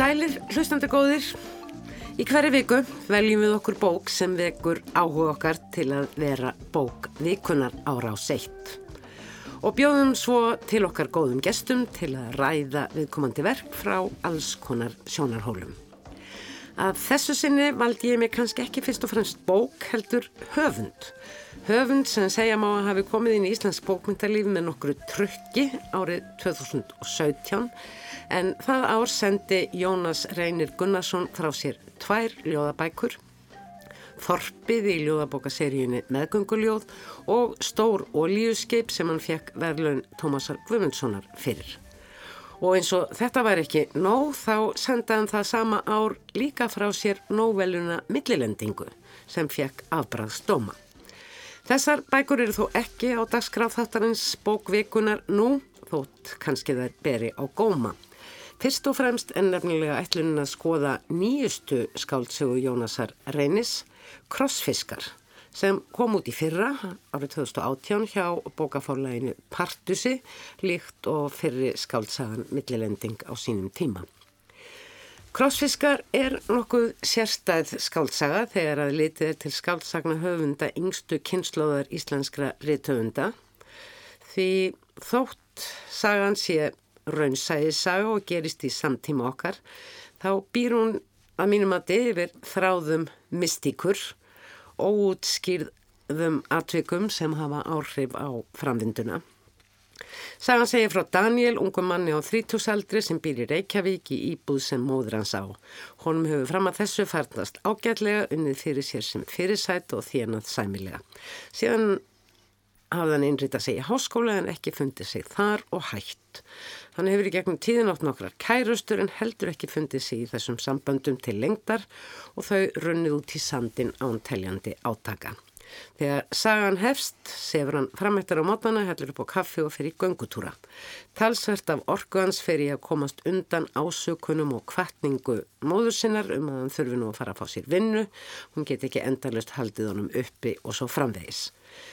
Sælir, hlustandi góðir. Í hverju viku veljum við okkur bók sem vekur áhuga okkar til að vera bók vikunar ára á seitt. Og bjóðum svo til okkar góðum gestum til að ræða viðkomandi verk frá alls konar sjónarhólum. Að þessu sinni valdi ég mig kannski ekki fyrst og fremst bók heldur höfund. Höfund sem segja má að hafi komið inn í Íslands bókmyndalíf með nokkru tryggi árið 2017 en það ár sendi Jónas Reynir Gunnarsson frá sér tvær ljóðabækur, Þorpið í ljóðabókaseríunni Meðgönguljóð og Stór Ólíuskeip sem hann fekk verðlaun Tómasar Guðmundssonar fyrir. Og eins og þetta var ekki nóg þá sendaðan það sama ár líka frá sér nóveluna Millilendingu sem fekk afbræðsdóma. Þessar bækur eru þó ekki á dagskráð þáttarins bókvikunar nú, þótt kannski þær beri á góma. Fyrst og fremst en nefnilega ætlunin að skoða nýjustu skáldsögu Jónasar Reynis, Krossfiskar, sem kom út í fyrra árið 2018 hjá bókafórlæginu Partusi, líkt og fyrri skáldsagan Millilending á sínum tíma. Krossfiskar er nokkuð sérstæð skáltsaga þegar að litið til skáltsagna höfunda yngstu kynnslóðar íslenskra rithöfunda því þótt sagan sé raunsæðisaga og gerist í samtíma okkar þá býr hún að mínum að yfir þráðum mystíkur og útskýrðum atvikum sem hafa áhrif á framvinduna. Sagan segir frá Daniel, ungum manni á þrítúsaldri sem býr í Reykjavík í íbúð sem móður hans á. Honum hefur fram að þessu farnast ágætlega unnið fyrir sér sem fyrirsætt og þénað sæmilega. Síðan hafði hann einrita sig í háskóla en ekki fundið sig þar og hætt. Hann hefur í gegnum tíðin átt nokkrar kærustur en heldur ekki fundið sig í þessum samböndum til lengdar og þau runnið út í sandin án teljandi átaka. Þegar sagan hefst sefur hann framættar á mótana, heldur upp á kaffi og fyrir göngutúra. Talsvert af orguans fyrir að komast undan ásökunum og kvartningu móður sinnar um að hann þurfi nú að fara að fá sér vinnu. Hún get ekki endalust haldið honum uppi og svo framvegis.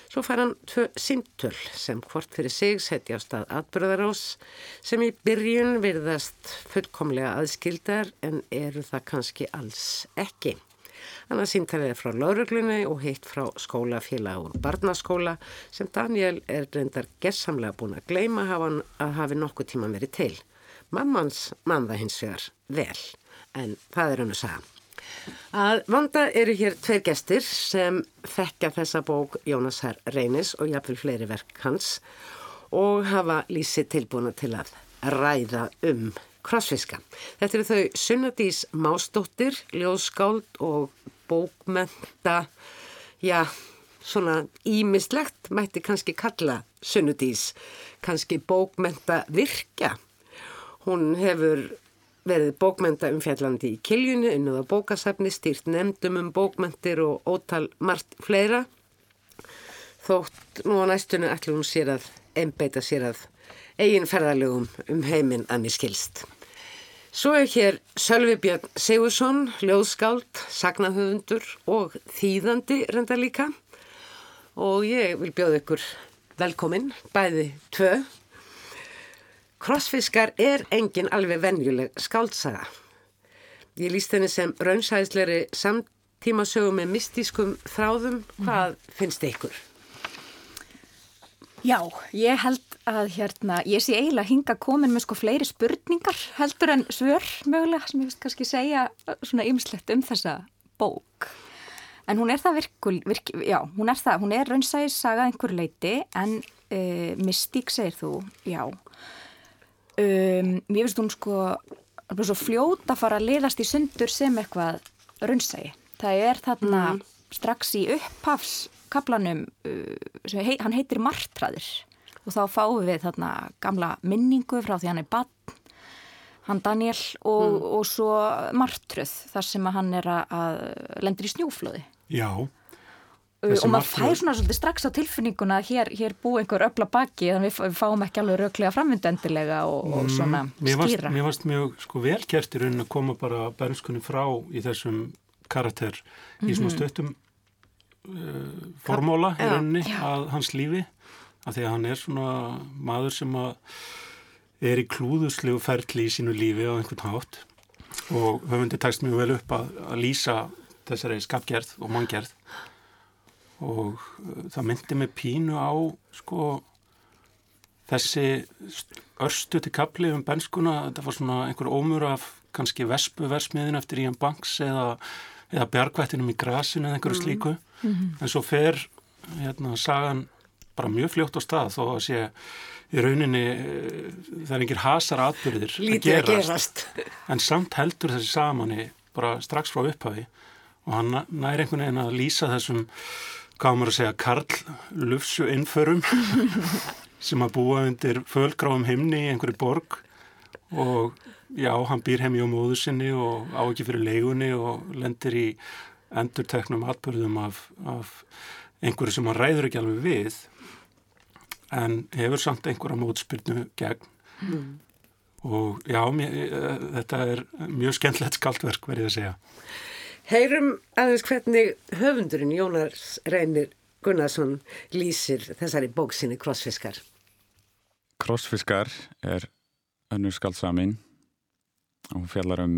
Svo fær hann tvö simtöl sem hvort fyrir sig setja á stað atbyrðarás sem í byrjun virðast fullkomlega aðskildar en eru það kannski alls ekki. Annars síntalið er frá lauruglunni og heitt frá skólafélag úr barnaskóla sem Daniel er reyndar gessamlega búin að gleima að hafi nokkuð tíma verið til. Mammans mann það hins vegar vel, en það er hann að sagja. Að vanda eru hér tveir gestir sem þekkja þessa bók Jónas Herr Reynis og jáfnveil fleiri verk hans og hafa lýsið tilbúna til að ræða um krossfiska. Þetta eru þau Sunnadís Másdóttir, ljóðskáld og bókmenta, já, svona ímislegt mætti kannski kalla Sunnudís, kannski bókmenta virkja. Hún hefur verið bókmenta um fjallandi í kiljunni, unnað á bókasafni, stýrt nefndum um bókmentir og ótal margt fleira. Þótt nú á næstunni ætlum hún sér að einbeita sér að eigin ferðalögum um heiminn að mér skilst. Svo er hér Sölvi Björn Sigursson, ljóðskáld, sagnahöfundur og þýðandi reynda líka og ég vil bjóða ykkur velkomin, bæði tvö. Krossfiskar er engin alveg venjuleg skáltsaga. Ég líst henni sem raunsæðisleiri samtímasögum með mystískum þráðum. Hvað finnst ykkur? Já, ég held að hérna, ég sé eiginlega hinga komin með sko fleiri spurningar heldur en svör mögulega sem ég finnst kannski segja svona ymslegt um þessa bók. En hún er það virkul, virk, já, hún er það, hún er raunsæðis sagað einhver leiti en uh, mystík segir þú, já. Um, ég finnst hún sko, svo fljóta að fara að liðast í sundur sem eitthvað raunsæði. Það er þarna mm. strax í upphafs kaplanum, uh, heit, hann heitir Martraður og þá fáum við þarna gamla minningu frá því hann er bann, hann Daniel og, mm. og svo Martruð þar sem hann er að lendur í snjúflöði. Já. Uh, og maður fær svona svolítið strax á tilfinninguna að hér, hér bú einhver öfla baki þannig að við fáum ekki alveg rauklega framvindendilega og, mm, og svona mér varst, skýra. Mér varst mjög sko velkjert í raunin að koma bara bernskunni frá í þessum karakter í mm -hmm. svona mhm. stöttum uh, formóla í rauninni já. að hans lífi að því að hann er svona maður sem að er í klúðuslegu ferli í sínu lífi á einhvern hátt og höfundi tekst mjög vel upp að, að lýsa þessari skapgerð og manngerð og uh, það myndi mig pínu á sko þessi örstu til kapli um benskuna, þetta var svona einhver ómur af kannski vespuversmiðin eftir Ian Banks eða, eða bjargvættinum í grasinu eða einhverju mm. slíku mm -hmm. en svo fer hérna sagan bara mjög fljótt á stað þó að sé í rauninni það er einhver hasar atbyrðir að gerast, gerast en samt heldur þessi samanni bara strax frá upphafi og hann næri einhvern veginn að lýsa þessum hvað maður að segja Karl Lufsu innförum sem að búa undir fölgráðum himni í einhverju borg. Og já, hann býr heim í á móðu sinni og á ekki fyrir leigunni og lendir í endurteknum atbyrðum af, af einhverju sem hann ræður ekki alveg við en hefur samt einhverja mótspyrnu gegn. Mm. og já, mér, eh, þetta er mjög skemmtilegt skaldverk verið að segja Heyrum aðeins hvernig höfundurinn Jónars Reynir Gunnarsson lýsir þessari bóksinni Krossfiskar. Krossfiskar er önnur skaldsamin og hún fjallar um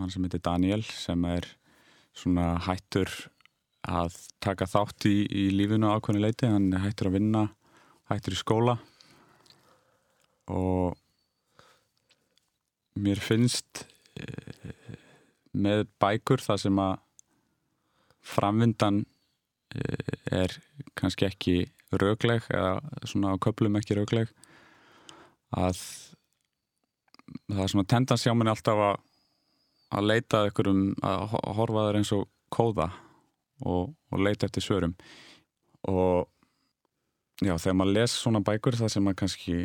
hann sem heitir Daniel sem er svona hættur að taka þátt í, í lífinu ákveðinu leiti, hann hættur að vinna hættur í skóla og mér finnst með bækur það sem að framvindan eh, er kannski ekki raugleg eða svona á köplum ekki raugleg að það er svona tendans hjá manni alltaf að að leita ykkur um að horfa þar eins og kóða og, og leita eftir svörum. Og já þegar maður les svona bækur það sem maður kannski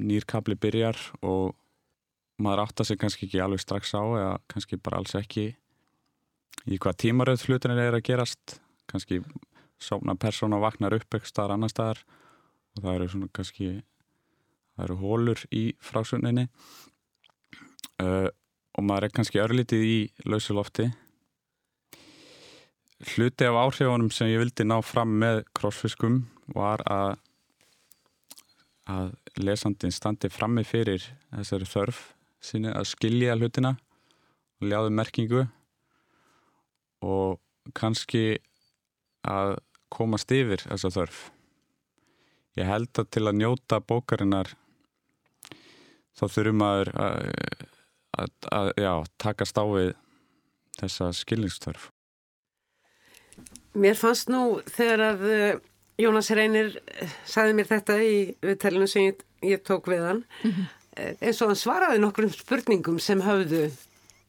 nýrkabli byrjar og maður átta sig kannski ekki alveg strax á eða kannski bara alls ekki í hvað tímaröð hlutinir er að gerast. Kannski sána persóna vaknar upp eitthvað staðar annar staðar og það eru svona kannski það eru hólur í frásunninni uh, og maður er kannski örlítið í lausulofti hluti af áhrifunum sem ég vildi ná fram með crossfiskum var að að lesandin standi frammi fyrir þessari þörf sinni að skilja hlutina og ljáðu merkingu og kannski að komast yfir þessa þörf. Ég held að til að njóta bókarinnar þá þurfum að, að, að, að já, takast á við þessa skilningstörf. Mér fannst nú þegar að eh, Jónas Reynir eh, sagði mér þetta í viðtælinu sem ég, ég tók við hann mm -hmm eins og hann svaraði nokkrum spurningum sem hafðu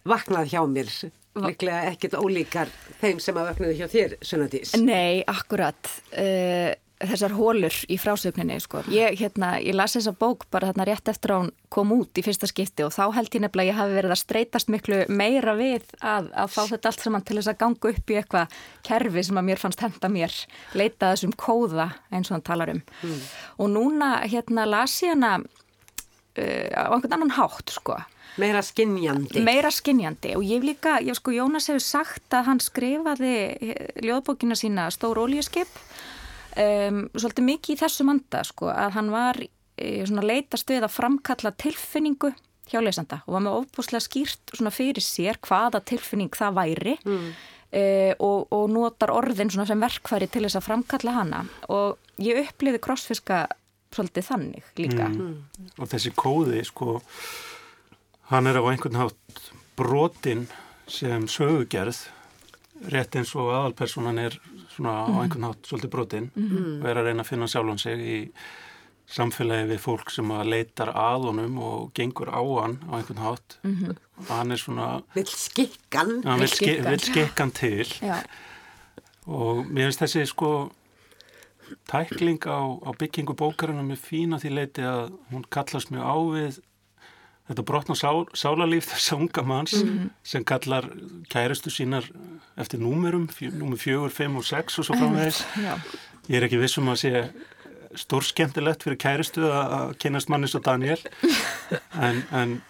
vaknað hjá mér líklega ekkit ólíkar þeim sem að vaknaði hjá þér, Sunnadís Nei, akkurat uh, þessar hólur í frásögninni sko. ég, hérna, ég las þessa bók bara þarna rétt eftir að hún kom út í fyrsta skipti og þá held ég nefnilega að ég hafi verið að streytast miklu meira við að, að fá þetta allt saman til þess að ganga upp í eitthvað kerfi sem að mér fannst henda mér leita þessum kóða eins og hann talar um mm. og núna hérna las ég hana á einhvern annan hátt sko. Meira skinnjandi. Meira skinnjandi og ég líka, ég sko Jónas hefur sagt að hann skrifaði eh, ljóðbókina sína Stór Óljeskip um, svolítið mikið í þessu manda sko að hann var uh, svona leitast við að framkalla tilfinningu hjá lesanda og var með ofbúslega skýrt svona fyrir sér hvaða tilfinning það væri mm. Uh, og, og notar orðin sem verkfæri til þess að framkalla hana og ég uppliði crossfiska svolítið þannig líka. Mm. Og þessi kóði, sko, hann er á einhvern hátt brotin sem sögugerð, rétt eins og aðalpersonan er svona mm. á einhvern hátt svolítið brotin mm. og er að reyna að finna sjálfan sig í samfélagi við fólk sem að leitar að honum og gengur á hann á einhvern hátt mm -hmm. og hann er svona vil skikkan vil skikkan, skikkan til Já. og mér finnst þessi sko tækling á, á byggingu bókarinn er fína því leiti að hún kallast mjög ávið þetta brotna sál, sálarlíf þess að unga manns mm -hmm. sem kallar kæristu sínar eftir númurum, númur fjögur, fimm og sex og svo framvegis. Ég er ekki vissum að sé stór skemmtilegt fyrir kæristu að kynast mannis og Daniel en, en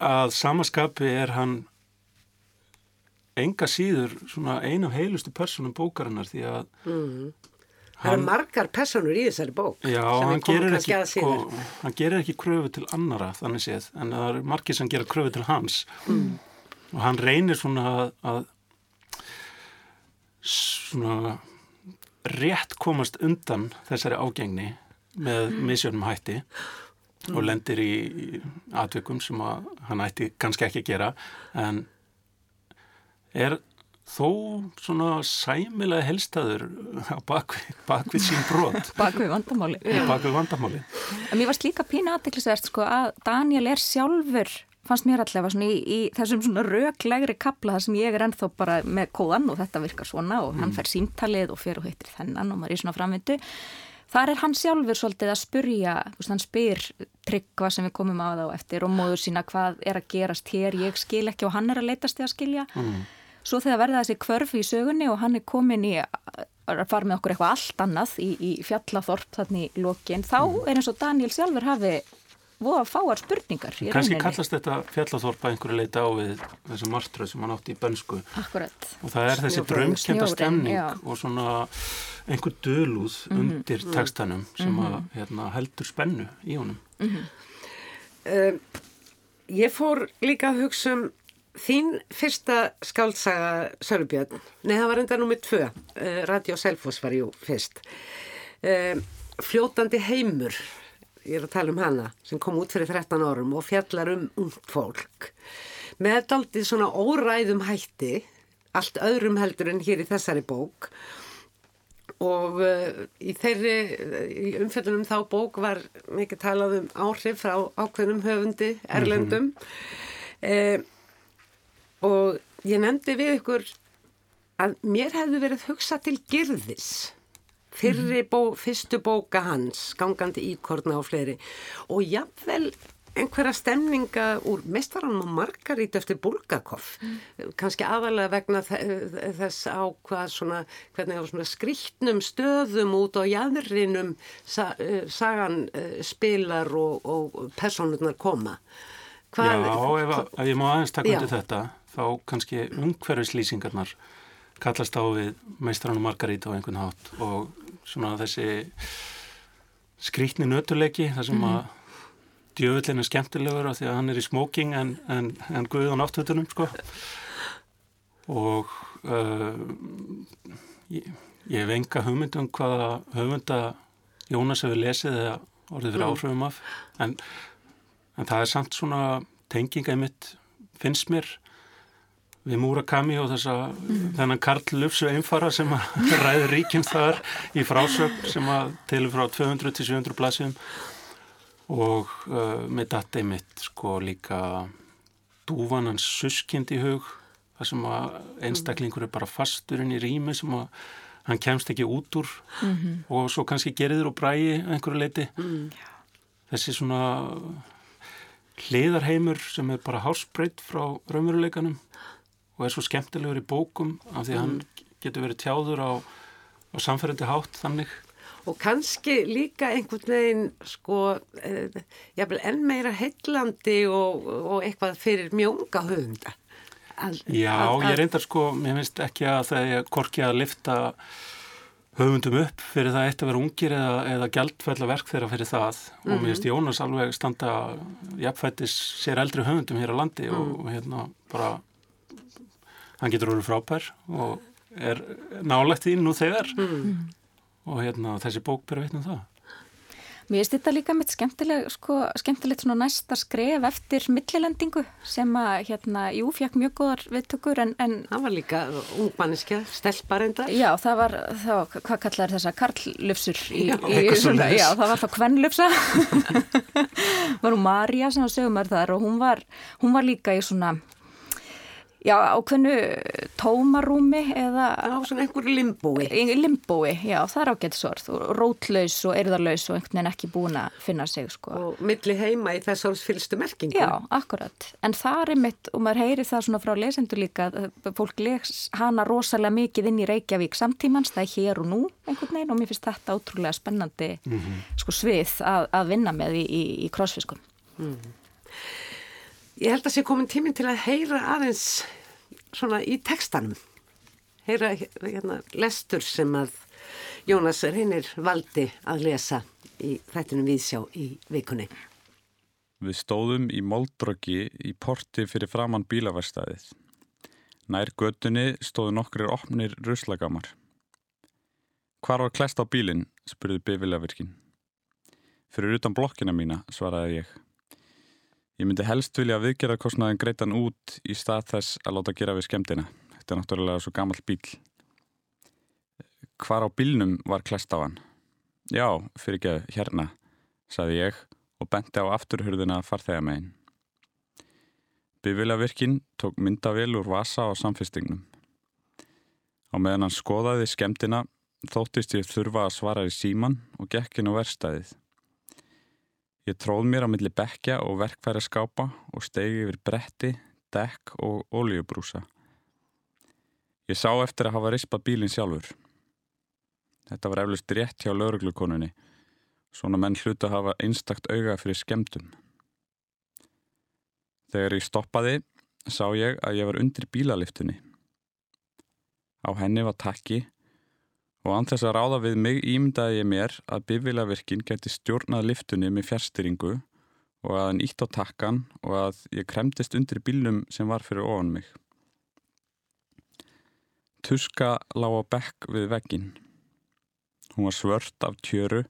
að samaskapi er hann enga síður svona einu heilustu personum bókarinnar því að mm Það eru margar personur í þessari bók Já, sem hann við komum gerir, kannski ekki, að sko, síður. hann gerir ekki kröfu til annara þannig séð, en það eru margir sem gera kröfu til hans mm. og hann reynir svona að, að svona rétt komast undan þessari ágengni með misjörnum hætti og lendir í, atvikum sem að hann ætti kannski ekki að gera en er þó svona sæmilega helstaður á bakvið, bakvið sín brot Bak við vandamáli. bakvið vandamáli En mér varst líka pína aðdeklisverst sko að Daniel er sjálfur fannst mér allavega svona í, í þessum svona röglegri kapla þar sem ég er ennþá bara með kóðan og þetta virkar svona og hann fær símtalið og fer og heitir þennan og maður er í svona framvindu. Þar er hann sjálfur svolítið að spurja, hann spyr tryggva sem við komum á þá eftir og móður sína hvað er að gerast hér, ég skil ekki og hann er að leitast í að skilja. Mm. Svo þegar verða þessi kvörfi í sögunni og hann er komin í að fara með okkur eitthvað allt annað í, í fjallaþorp þannig í lokin, þá er eins og Daniel sjálfur hafi voða fáar spurningar Kanski kallast þetta fjallaþorpa einhverju leita á við þessu martröð sem hann átti í bönsku Akkurat. og það er þessi snjórinn, stemning já. Mhm. og svona einhver dölúð undir textanum sem að hérna, heldur spennu í honum. Um, ég fór líka að hugsa um þín fyrsta skáldsaga Sölubjörn, nei það var enda nummið tvö, uh, Radio Selfoss var jú fyrst. Um, fljótandi heimur, ég er að tala um hana, sem kom út fyrir 13 árum og fjallar um ungt fólk. Með daldið svona óræðum hætti, allt öðrum heldur en hér í þessari bók. Og uh, í þeirri umfjöldunum þá bók var mikið talað um áhrif frá ákveðnum höfundi, erlendum. Mm og ég nefndi við ykkur að mér hefði verið hugsað til girðis fyrri bó, fyrstu bóka hans gangandi íkorna og fleiri. Og jafnvel einhverja stemninga úr mestaranum og Margarít eftir Bulgakov. Kannski aðalega vegna þe- þess á hvað svona, svona skrýtnum stöðum út á jæðrinum sa, eh, sagan eh, spilar og, og personurnar koma. Já, ef, ef ég má aðeins taka undir þetta, þá kannski umhverfislýsingarnar kallast á við meistrann og Margarít á einhvern hátt og svona þessi skrítni nötuleiki, þar sem að djöfullin er skemmtilegur af því að hann er í smoking en, en, en guð á náttúrtunum, sko. Og uh, ég, ég hef enga hugmyndum hvaða hugmynda Jónas hefur lesið eða orðið fyrir áhrifum af, en En það er samt svona tenginga í mitt, finnst mér, við Murakami og þessa, þennan Karl Lufsu einfara sem að ræður ríkinn þar í frásögn sem að telur frá 200 til 700 blassjum og uh, með dati mitt sko líka dúvan hans suskind í hug, þar sem að einstaklingur er bara fasturinn í rými sem að hann kemst ekki út úr. Og svo kannski geriður og bræi einhverju leiti. Þessi svona hliðarheimur sem er bara hásbreytt frá raunveruleikanum og er svo skemmtilegur í bókum af því að hann getur verið tjáður á, á samferðandi hátt þannig. Og kannski líka einhvern veginn, sko, eh, jafnvel enn meira heillandi og, og eitthvað fyrir mjónga höfunda. Að, Já, að- ég að- reyndar sko, mér finnst ekki að það er korki að lifta höfundum upp fyrir það eitt að vera ungir eða, eða gjaldfælla verk þeirra fyrir það og mér finnst Jónas alveg standa jafnfættis sér eldri höfundum hér á landi og, og hérna bara hann getur orðið frábær og er nálægt því nú þegar. Og hérna þessi bók byrja veitnum það. Mér finnst þetta líka mitt skemmtileg, sko, skemmtilegt svona næsta skref eftir millilendingu sem að, hérna, jú, fekk mjög góðar viðtökur en, en Það var líka ungmanniska, stelparendar. Já, það var, það var hvað kallar þessa karllufsur í, Já, í eitthvað svona, já, það var þá kvennlufsa. Var hún Marja sem var sögumar þar og hún var, hún var líka í svona já, ákveðnu tómarúmi eða var svona einhverju limbói. limbói, já, það er ágætsorð og rótlaus og eirðarlaus og einhvern veginn ekki búin að finna sig, sko Og milli heima í þess árs fylstu merkingu. Já, akkurat. En það er mitt, og maður heyri það svona frá lesendur líka, að fólk les hana rosalega mikið inn í Reykjavík samtímans, það er hér og nú einhvern veginn og mér finnst þetta ótrúlega spennandi sko svið að, að vinna með í, í, í krossfiskum. Ég held að sé komin tíminn til að heyra aðeins svona í textanum. Heyra hérna lestur sem að Jónas reynir valdi að lesa í þættinum viðsjá í vikunni. Við stóðum í Moldröki í porti fyrir framann bílaverstaðið. Nær göttunni stóðu nokkrir opnir ruslagamar. Hvar var klest á bílinn? spurði bifilavirkin. Fyrir utan blokkina mína, svaraði ég. Ég myndi helst vilja að viðgerðarkostnaðin greitan út í stað þess að láta gera við skemmtina. Þetta er náttúrulega svo gammal bíl. Hvar á bílnum var klest á hann? Já, fyrir ekki hérna, saði ég og benti á afturhurðina farþegamegin. Bifilavirkin tók myndavél úr vasa á samfestingnum. Á meðan hann skoðaði skemmtina þóttist ég þurfa að svara í síman og gekkin á verstaðið. Ég tróð mér á milli bekja og verkfæri skápa og stegi yfir bretti, dekk og ólíubrúsa. Ég sá eftir að hafa rispað bílinn sjálfur. Þetta var eflust rétt hjá lauruglukonunni. Svona menn hlutu að hafa einstakt auga fyrir skemdum. Þegar ég stoppaði sá ég að ég var undir bílaliftunni. Á henni var takki og anþess að ráða við mig ímyndaði ég mér að bifilavirkin geti stjórnað liftunni með fjärstyringu og að hann ítt á takkan og að ég kremdist undir bílnum sem var fyrir ofan mig. Tuska lág á bekk við veggin. Hún var svört af tjöru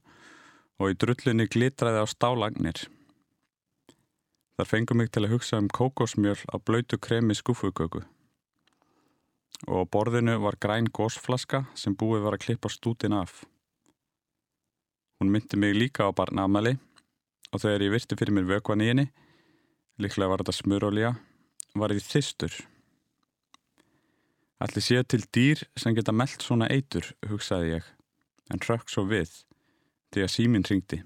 og í drullinni glitraði á stálagnir. Þar fengum mig til að hugsa um kókosmjöl á blöytu kremi skúfuköku. Og á borðinu var græn gósflaska sem búið var að klippa stútin af. Hún myndi mig líka á barnamæli og þegar ég virti fyrir mér vökvan í henni, líklega var þetta smurolja, var ég þistur. Allir séu til dýr sem geta meldt svona eitur, hugsaði ég en hrökk svo við því að síminn ringdi.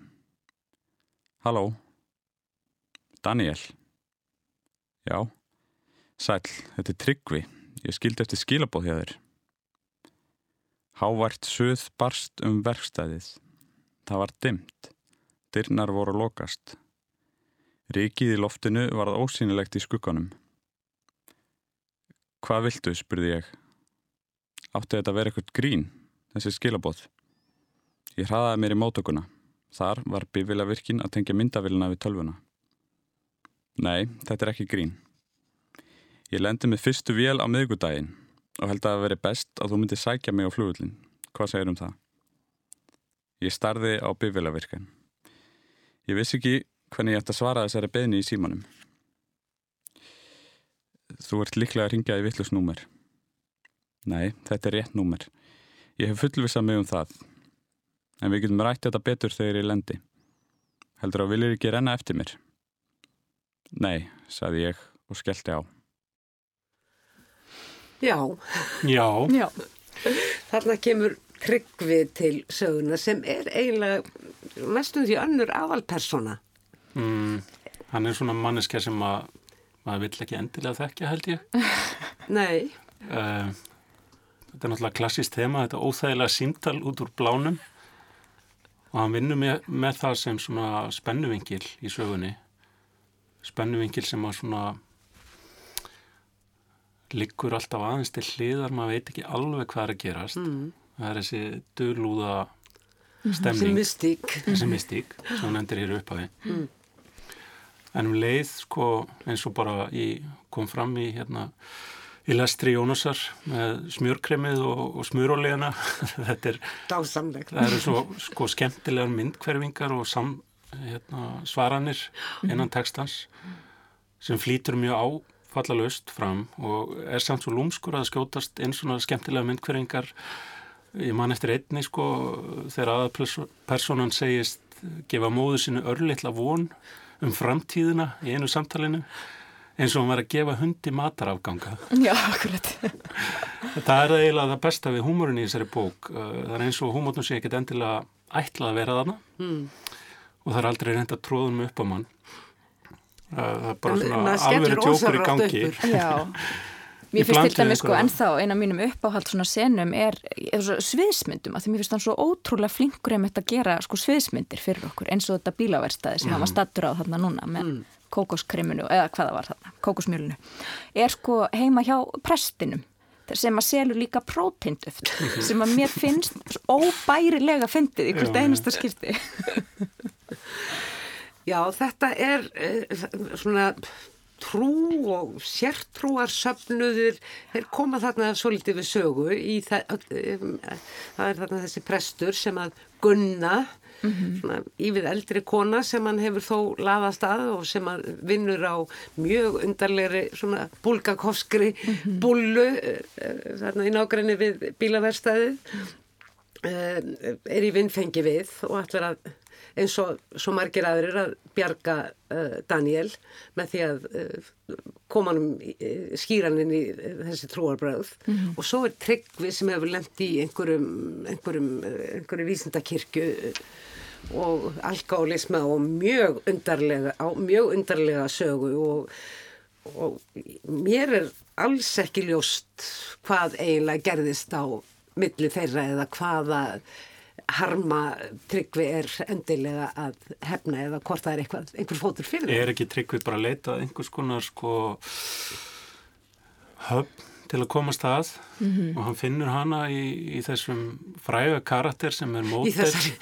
Halló? Daniel? Já? Sæl, þetta er Tryggvi. Ég skildi eftir skilabóð hjá þér. Hávært suð barst um verkstæðið. Það var dimt. Dyrnar voru lokast. Ríkið í loftinu var það ósýnilegt í skukkanum. Hvað viltu, spurði ég. Átti þetta að vera eitthvað grín, þessi skilabóð? Ég hraðaði mér í mótökuna. Þar var bifilavirkin að tengja myndavilina við tölvuna. Nei, þetta er ekki grín. Ég lendi með fyrstu vél á miðgudaginn og held að það veri best að þú myndi sækja mig á flugullin. Hvað segir um það? Ég starði á bifilavirkan. Ég vissi ekki hvernig ég ætti að svara þessari beðni í símanum. Þú ert líklega að ringja í vittlusnúmer. Nei, þetta er rétt númer. Ég hef fullvisað mig um það en við getum rætt þetta betur þegar ég lendi. Heldur að viljur ekki renna eftir mér? Nei, saði ég og skellti á. Já. Já. Já. Þarna kemur tryggvið til söguna sem er eiginlega mestum því önnur aðalpersona. Mm, hann er svona manneska sem að maður vill ekki endilega þekkja held ég. Nei. Uh, þetta er náttúrulega klassist þema, þetta óþægilega símtal út úr blánum og hann vinnur með, með það sem svona spennuvingil í sögunni spennuvingil sem að svona liggur alltaf aðeins til hliðar maður veit ekki alveg hvað er að gerast. Mm. það er þessi döglúða stemning. Þessi mystík sem hann endur hér upp á mm. en um leið sko eins og bara í, kom fram í hérna í lestri Jónasar með smjörkremið og, og smjörólíðana þetta er eru svo sko skemmtilegar myndkverfingar og sam, hérna, svaranir innan textans sem flýtur mjög áfallalust fram og er samt svo lúmskur að skjótast einn svona skemmtilega myndkverfingar ég man eftir einni sko þegar aðalpersonan segist gefa móðu sinu örlittla von um framtíðina í einu samtalinu eins og hann var að gefa hundi matarafganga. Já, akkurat. Það er eiginlega það besta við húmórin í þessari bók. Það er eins og húmórnum sé ekkit endilega ætlað að vera þarna mm. og það er aldrei reynda tróðum upp á mann. Það er bara svona alveg tjókur í gangi. Já. Mér finnst til dæmis sko ennþá eina mínum uppáhald svona senum er, er sviðsmyndum að því mér finnst hann svo ótrúlega flinkur um þetta að gera sko sviðsmyndir fyrir okkur eins og þetta bílaverstaði sem mm. hann var stattur á þarna núna með mm. kókoskriminu eða hvaða var þarna, kókosmjölinu er sko heima hjá prestinum sem að selur líka próteinduft sem að mér finnst óbærilega fyndið í hvert einasta skipti. Já, þetta er uh, svona trú og sértrúar söfnuður, þeir koma þarna svolítið við sögu í það, um, það er þarna þessi prestur sem að gunna svona ívið eldri kona sem hann hefur þó laðast að og sem að vinnur á mjög undarlegri svona búlgakovskri búlu uh, þarna í nágræni við bílaverstaðið uh, er í vinnfengi við og ætlar að eins og svo margir aðrir að bjarga uh, Daniel með því að uh, koma hann uh, skýraninn í uh, þessi trúarbröð og svo er Tryggvi sem hefur lemt í einhverjum, einhverjum, einhverjum vísindakirkju og alkálisma og mjög undarlega, á mjög undarlega sögu. Og, og mér er alls ekki ljóst hvað eiginlega gerðist á milli þeirra eða hvaða harma tryggvi er endilega að hefna eða hvort það er eitthvað, einhver fótur fyrir. Er ekki tryggvið bara að leita einhvers konar sko höfn til að komast að Mhm. og hann finnur hana í, í þessum fræga karakter sem er Í mótel þessari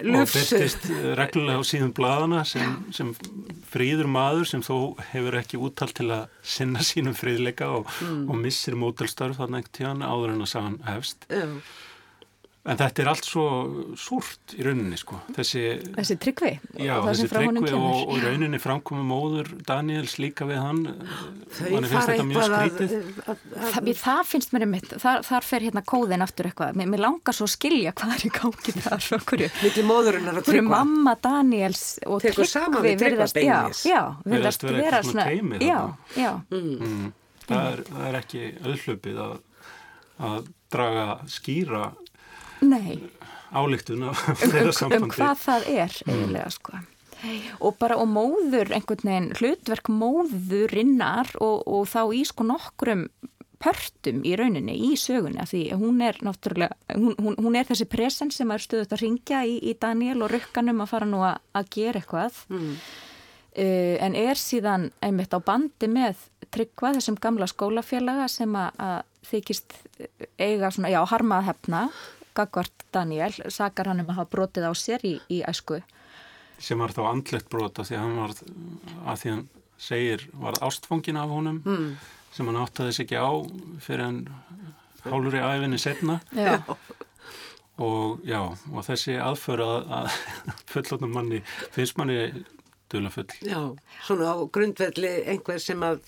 og lufsu. byrtist eh, reglulega á síðum bladana sem, sem fríður maður sem þó hefur ekki úttalt til að sinna sínum fríðleika og, Mm. og missir mótelstörf þarna einhvern tíðan áður en að sagan hefst. Já, En þetta er allt svo súrt í rauninni sko. Þessi, Þessi tryggvi já, þessi tryggvi og, og í rauninni framkomi móður Daniels líka við hann. þau Manni finnst fara þetta mjög eitthvað að, að, að, Það, mér- það finnst mér einmitt, þar, þar fer hérna kóðin aftur eitthvað, mér, mér langar svo að skilja hvað er í gangi þar og hverju, milli móðurinnar og hverju tryggva. mamma Daniels og Tekur saman við Tryggva virðast- já, Virðast vera eitthvað svona teymi já, já, Mm, það, er, það er ekki að, að draga skýra nei. Álíktun af um, þeirra um, um sambandi. hvað það er eiginlega sko. Og bara og móður einhvern veginn hlutverk móðurinnar og, og þá í sko nokkrum pörtum í rauninni í sögunni því hún er náttúrulega hún, hún, hún er þessi presens sem er stöðut að ringja í, í Daniel og rukkanum að fara nú að, að gera eitthvað. Mm. uh, en er síðan einmitt á bandi með tryggva þessum gamla skólafélaga sem að, að þykist eiga svona, já, harmað hefna Gagvart Daniel, sakar hann um að hafa brotið á sér í, í æsku. Sem var þá andlegt brota því að hann var að því hann segir var ástfangin af honum Mm. sem hann áttaði sig ekki á fyrir hann hálfur í æfinni setna Já, og já, og þessi aðför að, að fullotnum manni finnst manni dulafull Já, svona á grundvelli einhver sem að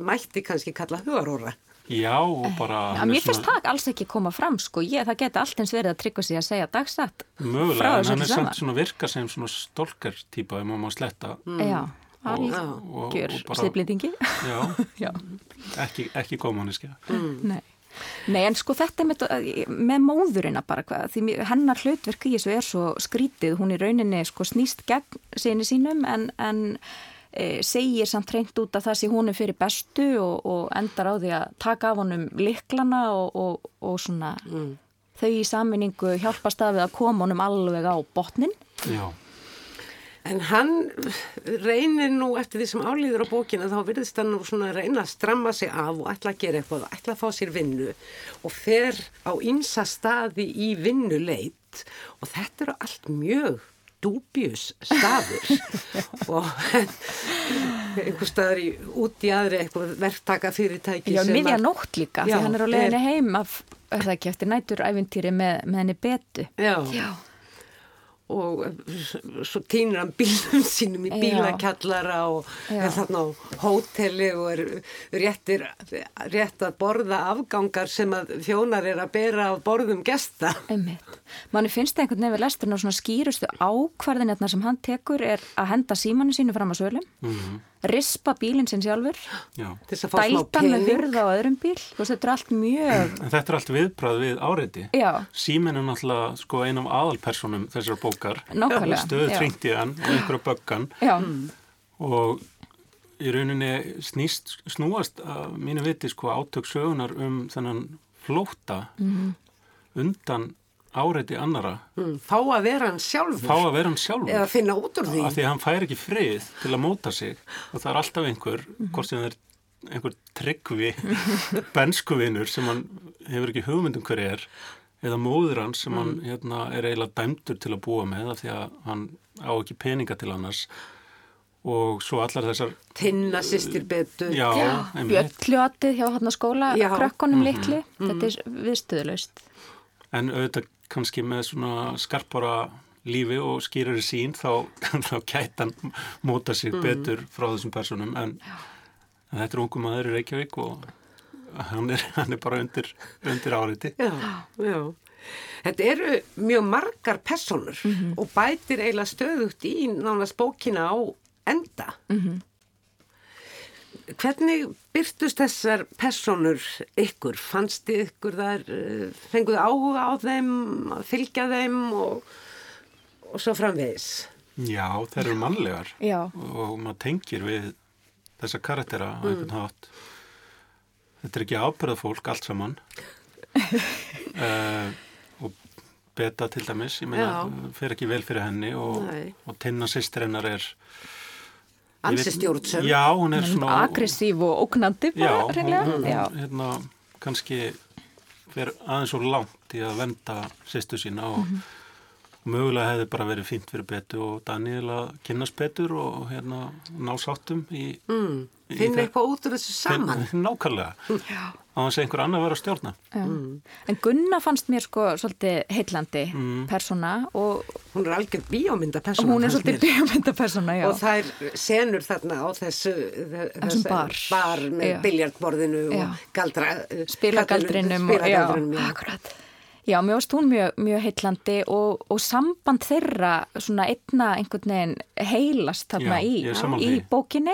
mætti kannski kalla hugaróra. Já og bara Já, hann mér finnst það alls ekki koma fram sko, ég, það geti allt eins verið að tryggva sig að segja dagsatt mögulega en þessu hann er samt svona virkar sem svona stolkar típa ef maður má sletta. Já, og, algjör sliðblýtingi já, Já, ekki, ekki góðmanniska nei. Nei, en sko þetta með, með móðurina bara hvað, því hennar hlutverk í þessu er svo skrítið, hún í rauninni sko snýst gegn sinni sínum en, en segir samt reynd út að það sé hún er fyrir bestu og, og endar á því að taka af honum liklana og, og, og svona þau í saminningu hjálpast við að koma honum alveg á botnin. já, En hann reynir nú eftir því sem álýður á bókina þá virðist hann nú svona að reyna að stramma sig af og ætla að gera eitthvað og ætla að fá sér vinnu og fer á ymsa staði í vinnuleit og þetta eru allt mjög dúbjus staður og einhver staðar í, út í aðri eitthvað verktaka fyrirtæki Já, að- nótt líka, Já, því hann er á leiðinni heim af, er það ekki, eftir næturæfintýri með, með henni betu. Já, Já. Og svo týnir hann bílum sínum í bílakjallara og er þarna á hóteli og er réttir, rétt að borða afgangar sem að þjónar er að bera á borðum gesta. Einmitt. Manni finnst það einhvern veginn við lesturinn og svona skýrustu ákvarðinirna sem hann tekur er að henda símanu sínu fram á sölum, rispa bílinn sinn sjálfur, já. Til þess að fá smá dældan með hurða á öðrum bíl. Og þetta er allt mjög, en þetta er allt viðbrað við áreiti. Já, Símin er náttúrulega sko ein af aðalpersonum þessar bókar. Nákvæmlega, stöðu já. tringt í hann og einhverja böggan já, og í rauninni snýst, snúast að mínu viti sko átök sögunar um þennan flóta Mhm. undan áreiti annara Mm, fá að vera hann sjálfur fá að vera hann sjálfur eða finna út úr því. af því að hann fær ekki frið til að móta sig og það er alltaf einhver hvort sem það er einhver tryggvi benskuvinur sem hann hefur ekki hugmyndum hver er eða móður hans sem hann hérna, er eiginlega dæmdur til að búa með af því að hann á ekki peninga til annars og svo allar þessar Tinna sýstir betur. Bjölljótið hjá hann skóla, Já. krökkunum Mhm. litli, þetta er viðstöðlaust. en auðvitað kannski með svona skarpara lífi og skýrari sín þá, þá gæti hann móta sig betur frá þessum personum en, en þetta er ungu maður í Reykjavík og hann er, hann er bara undir, undir áriti Já, já. Þetta eru mjög margar personur og bætir eiginlega stöðugt í nánast bókina á enda. Hvernig byrtust þessar personur ykkur? Fannst þið ykkur þar, eh, fenguðu áhuga á þeim, fylgja þeim og, og svo framvegis? Já, þeir eru mannlegar. Já. og maður tengir við þessa karaktera á einhvern hátt. Þetta er ekki ábyrða fólk allt saman. Uh, og beta til dæmis ég meina, fer ekki vel fyrir henni og, og tinna sýstir hennar er Ansi stjórnsum. Já, hún er svona Aggressív og ógnandi Já, bara, hún, hreinlega. hún, Já. hérna, kannski fer aðeins og langt í að venda sýstu sína og, Mhm. og mögulega hefði bara verið fínt fyrir betu og Daniel að kynnast betur og hérna ná sáttum í, Mm. í Finna eitthvað út úr þessu saman. Nákvæmlega, á að einhver annar var að stjórna Já. En Gunna fannst mér sko svolítið heillandi Mm. persóna og Hún er algjör bíómynda og hún er svolítið mér. bíómyndapersóna, já. Og það er senur þarna á þessu, þessu bar. bar með Já. og galdra, spilagaldrinum og- spilagaldrinum, já. akkurat. Já, mér varst hún mjög, mjög heitlandi og, og samband þeirra svona einna einhvern veginn heilast þarna í, í bókinni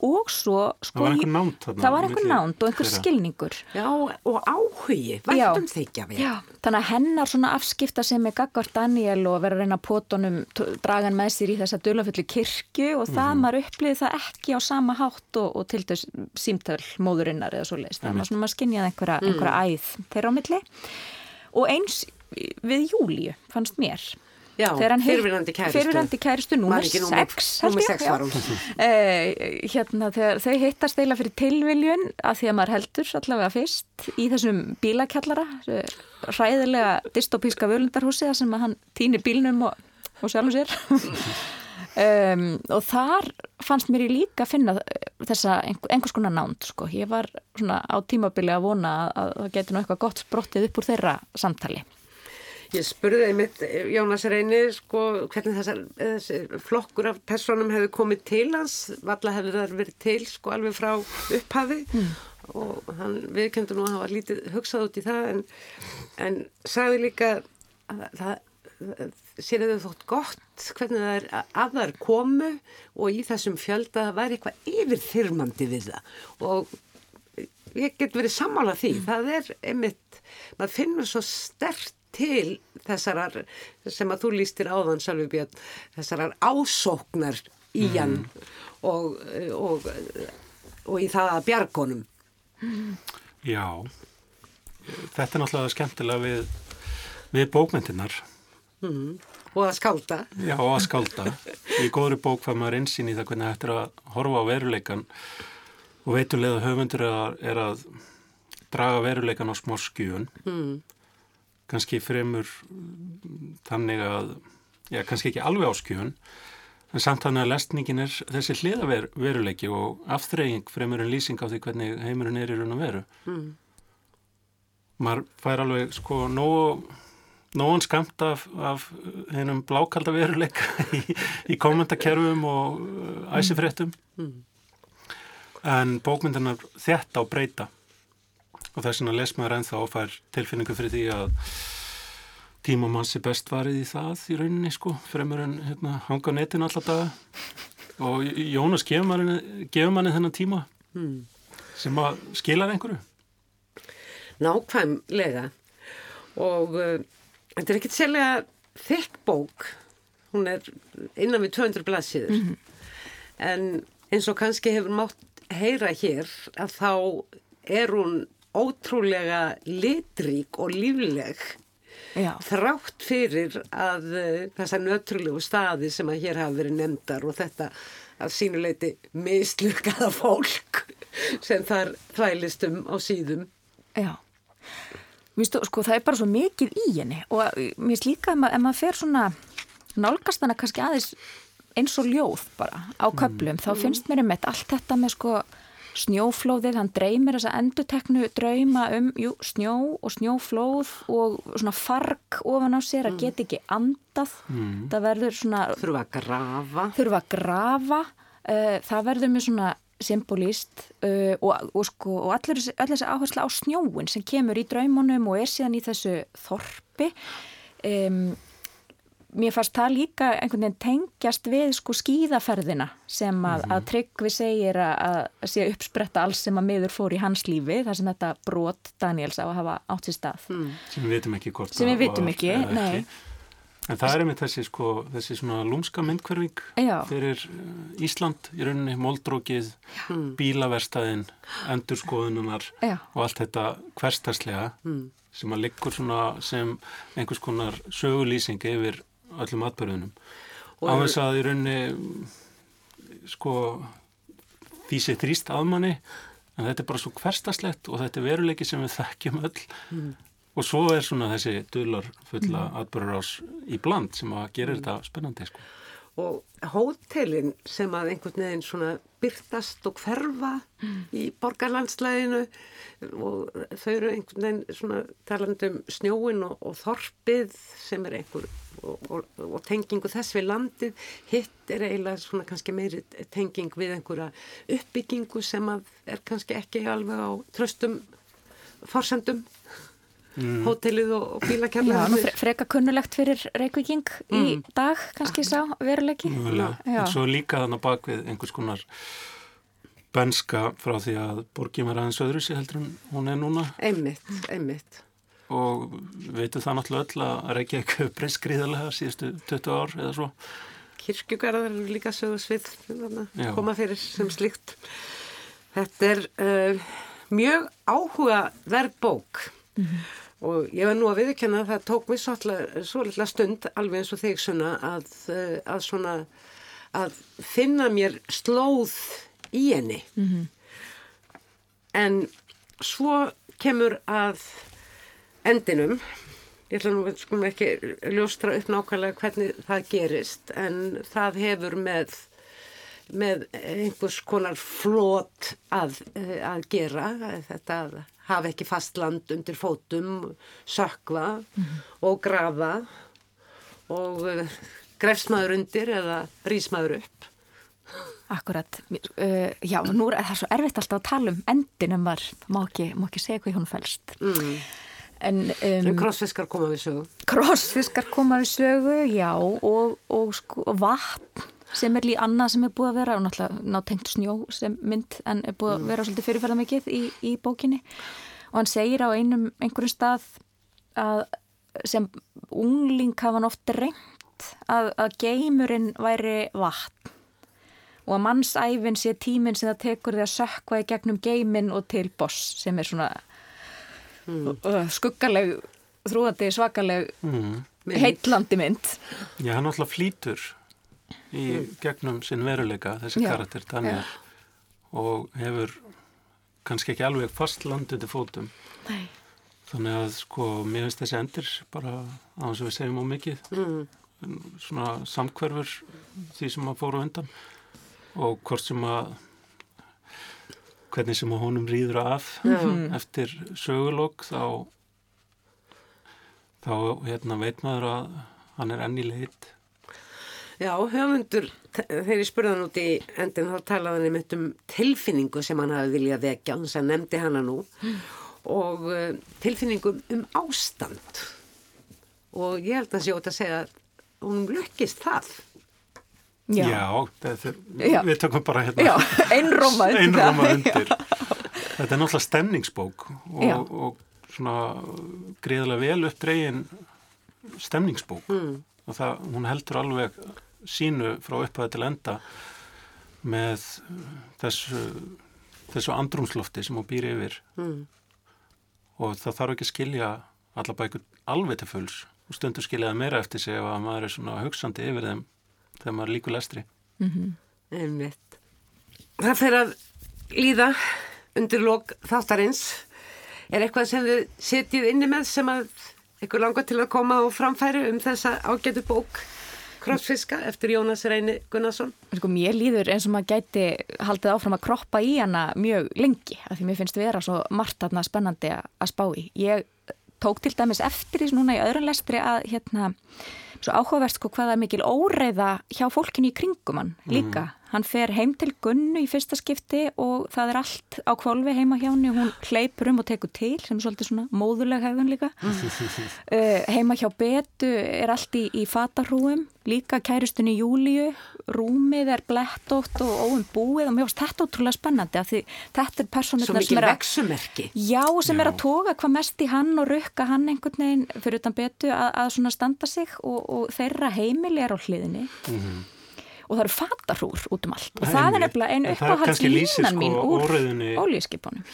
og svo sko, Það var einhver ég- nánd þarna það var einhver milli nánd og einhver þeirra. skilningur Já, og áhugi, Já. væntum þykja við. Já, þannig að hennar svona afskipta sem er Gagvart Daniel og vera að reyna að pótunum dragan með sér í þessa dulafullu kirkju og það Mhm. maður upplýði það ekki á sama hátt og, og til þess símtöl móðurinnar eða svo leist. Það var svona maður skinjaði einhverja, einhverja æð þeirra á milli og eins við Júlíu fannst mér. Já, kærustu. Fyrrverandi kærustu, Man númer ekki númer- 6 númer sex var hún. uh, hérna þegar þau hittast eila fyrir tilviljun að því að maður heldur allavega fyrst í þessum bílakjallara hræðilega dystopíska völundarhúsi þar sem hann týnir bílnum og, og sjálfum sér um, og þar fannst mér ég líka að finna þessa einhver, einhvers konar nánd sko. ég var svona á tímabili að vona að, að það getur nú eitthvað gott sprottið upp úr þeirra samtali. Ég spurði einmitt Jónas Reyni sko, hvernig þessar, þessi flokkur af personum hefði komið til hans, valla hefði það verið til sko, alveg frá upphafi? Og hann viðkendur nú að hafa lítið hugsað út í það en, en sagði líka að það sér þau þótt gott hvernig það er að þar komu og í þessum fjölda það væri eitthvað yfirþyrmandi við það. Og ég get verið sammála því, það er einmitt, maður finnur svo stert til þessarar sem að þú lístir áðan Sölvi Björn, þessarar ásóknar í hann og, og, og í það að bjargonum. Já, þetta er náttúrulega skemmtilega við, við bókmyndinar og að skálda. Já, og að skálda. Í góðri bók fær maður einsýn í það hvernig er að horfa á veruleikan og veitulega höfundur er að, draga veruleikan á smá skjön. Mm. Kanski fremur mm, þannig að, já, kannski ekki alveg á skjön, en samt þannig að lestningin er þessi hliða veruleiki og afþreying fremur en lýsing á því hvernig heimurinn er í raun og veru. Mm. Maður fær alveg sko nógu nógan skamt af, af hennum blákalda veruleika í, í kommentarkerfum og uh, æsifréttum mm. en bókmyndanar þetta á breyta og þess vegna les maður ennþá og fær tilfinningu fyrir því að tímamanns er best varið í það í rauninni sko, fremur en hérna, hanga á netinu alltaf daga og Jónas gefur manni, gefur manni þennan tíma mm. sem að skilar einhverju Nákvæmlega og uh, Þetta er ekkert sérlega þekk bók, hún er innan við 200 blaðsíður, mm -hmm. en eins og kannski hefur mátt heyra hér að þá er hún ótrúlega litrík og lífleg Já. þrátt fyrir að uh, þessar nötrulegu staði sem að hér hafa verið nefndar og þetta að sínuleiti mislukkaða fólk sem þar þvælist um á síðum. Já. Mér stu, sko, það er bara svo mikið í henni og mér finnst líka ef maður fer svona nálgast hana kannski aðeins eins og ljóð bara á köplum, mm. þá finnst mér um allt þetta með sko snjóflóðið, hann dreymir þessa enduteknu drauma um jú, snjó og snjóflóð og svona farg ofan á sér að mm. geta ekki andað mm. það verður svona þurfa að grafa þurfa að grafa uh, það verður með svona symbolíst uh, og, og, sko, og allir þessi áherslu á snjóin sem kemur í draumunum og er síðan í þessu þorpi um mér fannst það líka einhvern veginn tengjast við sko skýðaferðina sem að, mm -hmm. að Tryggvi segir að, að sé uppspretta alls sem að miður fór í hans lífi þar sem þetta brot Daniels á að hafa átt sér stað mm. sem við vitum ekki hvort sem við vitum ekki, nei En það er einmitt þessi, sko, þessi svona lúmska myndkverfing fyrir eh, Ísland í rauninni, moldrókið, mm. bílaverstaðin, endurskoðununar og allt þetta hverstarslega mm. sem að liggur svona sem einhvers konar sögulýsing yfir öllum atbyrðunum á þess að í rauninni sko því sé þrýst aðmanni en þetta er bara svo hverstaslegt og þetta er veruleiki sem við þekkjum öll mm. Og svo er svona þessi dölar fulla mm. atbyrður ás í bland sem að gera mm. þetta spennandi sko og hótelin sem að einhvern veginn svona byrtast og hverfa mm. í borgarlandslæðinu og þau eru einhvern veginn svona talandum snjóin og, og þorpið sem er einhver og, og, og tengingu þess við landið hitt er eiginlega svona kannski meiri tenging við einhverja uppbyggingu sem að er kannski ekki alveg á tröstum forsendum mm. hótelið og bílakjarnar freka kunnulegt fyrir Reykjavíking mm. í dag kannski sá veruleiki. En svo líka þannig bak við einhvers konar benska frá því að borgið var aðeins öðru sér heldur en hún er núna. Einmitt, einmitt. Og veitu það náttúrulega öll að Reykjavík hefur breyst gríðarlega síðustu 20 ár eða svo. Kirkjugarðar eru líka sögursvið koma fyrir sem slikt þetta er uh, mjög áhugaverð bók mm -hmm. og ég var nú að viðkjanna að það tók mér svo litla stund alveg eins og þig svona að, eh, að svona að finna mér slóð í henni mm -hmm. en svo kemur að endinum ég ætla nú sko ekki ljóstra upp nákvæmlega hvernig það gerist en það hefur með með einhvers konar flót að, eh, að gera þetta hafa ekki fast land undir fótum, sökva mm -hmm. og grafa og uh, grefsmaður undir eða rísmaður upp. Akkurat, uh, já, nú er það svo erfitt alltaf að tala um endinum var, má ekki, má ekki segja hvað hún fælst. Mm. En, um, en krossfiskar koma við sögu? Krossfiskar koma við sögu, já, og, og, sko, og vatn sem er líð annað sem er búið að vera og náttúrulega nátengt snjó sem mynd en er búið að mm. vera svolítið fyrirferða mikið í, í bókinni og hann segir á einum einhverjum stað að sem ungling hafa hann oft reynd að, að geymurinn væri vatn og að mannsæfin sé tíminn sem það tekur því að sökva í gegnum geymin og til boss sem er svona mm. skuggaleg þrúandi svakaleg mm. heitlandi mynd Já, hann alltaf flýtur í gegnum sinn veruleika þessi Já. karakter Daniel Já. og hefur kannski ekki alveg fast landið til fótum Nei. þannig að sko mér finnst þessi endir bara á þess að við segjum á mikið mm. svona samkverfur því sem að fóru undan og hvort sem að hvernig sem að honum rýður af mm. eftir sögulokk þá þá hérna, veit maður að hann er enni leitt Já, höfundur, þegar ég spurði hann út í endin þá talaði hann um tilfinningu sem hann hafi viljað vekja, þannig að nefndi hann nú mm. og uh, tilfinningu um ástand og ég held að sé ótt að segja að hún lukkist það. Já, Já, er, Já. við tökum bara hérna einróma undir. einróma undir. Þetta er náttúrulega stemningsbók og, og svona greiðilega vel uppdregin stemningsbók mm. og það, hún heldur alveg sínu frá upphæðu til enda með þessu, þessu andrumslofti sem hún býr yfir. Mm. og það þarf ekki að skilja alla bækur alveg til fulls. Og stundur skiljaði meira eftir sig ef að maður er svona hugsandi yfir þeim þegar maður er líku lestri. Mm -hmm. Einmitt. Það fer að líða undir lok þáttarins. Er eitthvað sem þið setjið inni með sem að ykkur langar til að koma og framfæri um þessa ágætu bók Krossfiska eftir Jónas Reyni Gunnarsson Sko mér líður eins og maður gæti haldið áfram að kroppa í hana mjög lengi af því mér finnst vera svo margt aðna spennandi að spá í. Ég tók til dæmis eftir því núna í öðrum lestri að hérna svo áhugaverst sko hvaða mikil óreiða hjá fólkinu í kringum hann líka. Mm. Hann fer heim til Gunnu í fyrsta skipti og það er allt á kvolvi heima hjá henni. Og hún hleypur um og tekur til sem er svolítið svona móðuleg hefðun líka. uh, heima hjá Betu er allt í, í fatarúum, líka kæristunni Júliu, rúmið er blettótt og óum búið og mér finnst þetta ótrúlega spennandi af því þetta er personirna sem er að... Já, sem er að toga hvað mest í hann og rukka hann einhvern veginn fyrir utan Betu að, að svona standa sig og, og þeirra heimili er á hliðinni. Mm -hmm og það eru fatarúr út um allt. Og Æ, það er nefnilega einu uppáhalds línan mín sko úr ólískipunum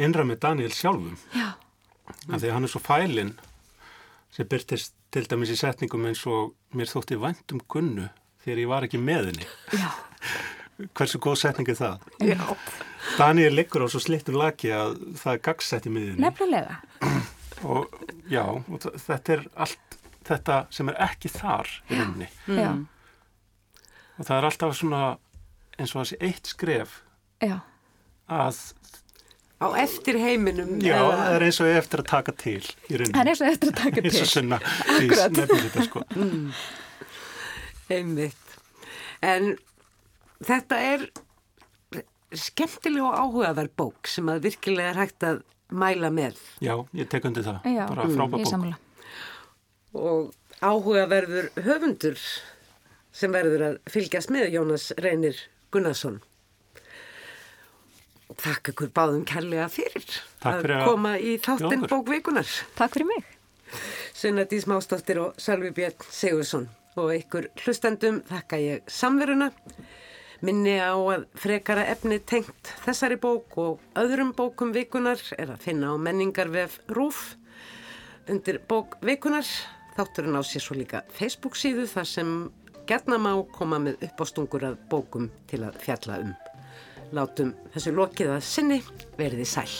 Innra með Daniel sjálfum. Af því að hann er svo fælinn sem byrtist til dæmis í setningum eins og mér þótti vænt um gunnu þegar ég var ekki með henni. Hversu góð setning er það? Já. Daniel liggur á svo slittur laki að það er gagsætti með henni Nefnilega. Og já, og þetta er allt þetta sem er ekki þar í henni Já og það er alltaf svona eins og þessi eitt skref já. að á eftir heiminum já, eða... það er eins og eftir að taka til það er eins og eftir að taka til eins og sunna þetta, sko. mm. einmitt. En þetta er skemmtileg og áhugaverð bók sem að virkilega er hægt að mæla með. Já, ég tek undir það. Já, bara frábæð mm, bók. og áhugaverður höfundur sem verður að fylgjast með Jónas Reynir Gunnarsson. Takk ykkur báðum kærlega fyrir, fyrir að koma í þáttinn bókveikunar. Takk fyrir mig. Sunna Dís Mástóttir og Salvi Björn Sigursson og ykkur hlustendum þakka ég samveruna. Minni á að frekara efni tengt þessari bók og öðrum bókum vikunar er að finna á menningarvef Rúf undir bókveikunar. Þátturinn á sér svo líka Facebook síðu þar sem gerna má koma með uppástungur að bókum til að fjalla um. Látum þessu lokið að sinni verði sæl.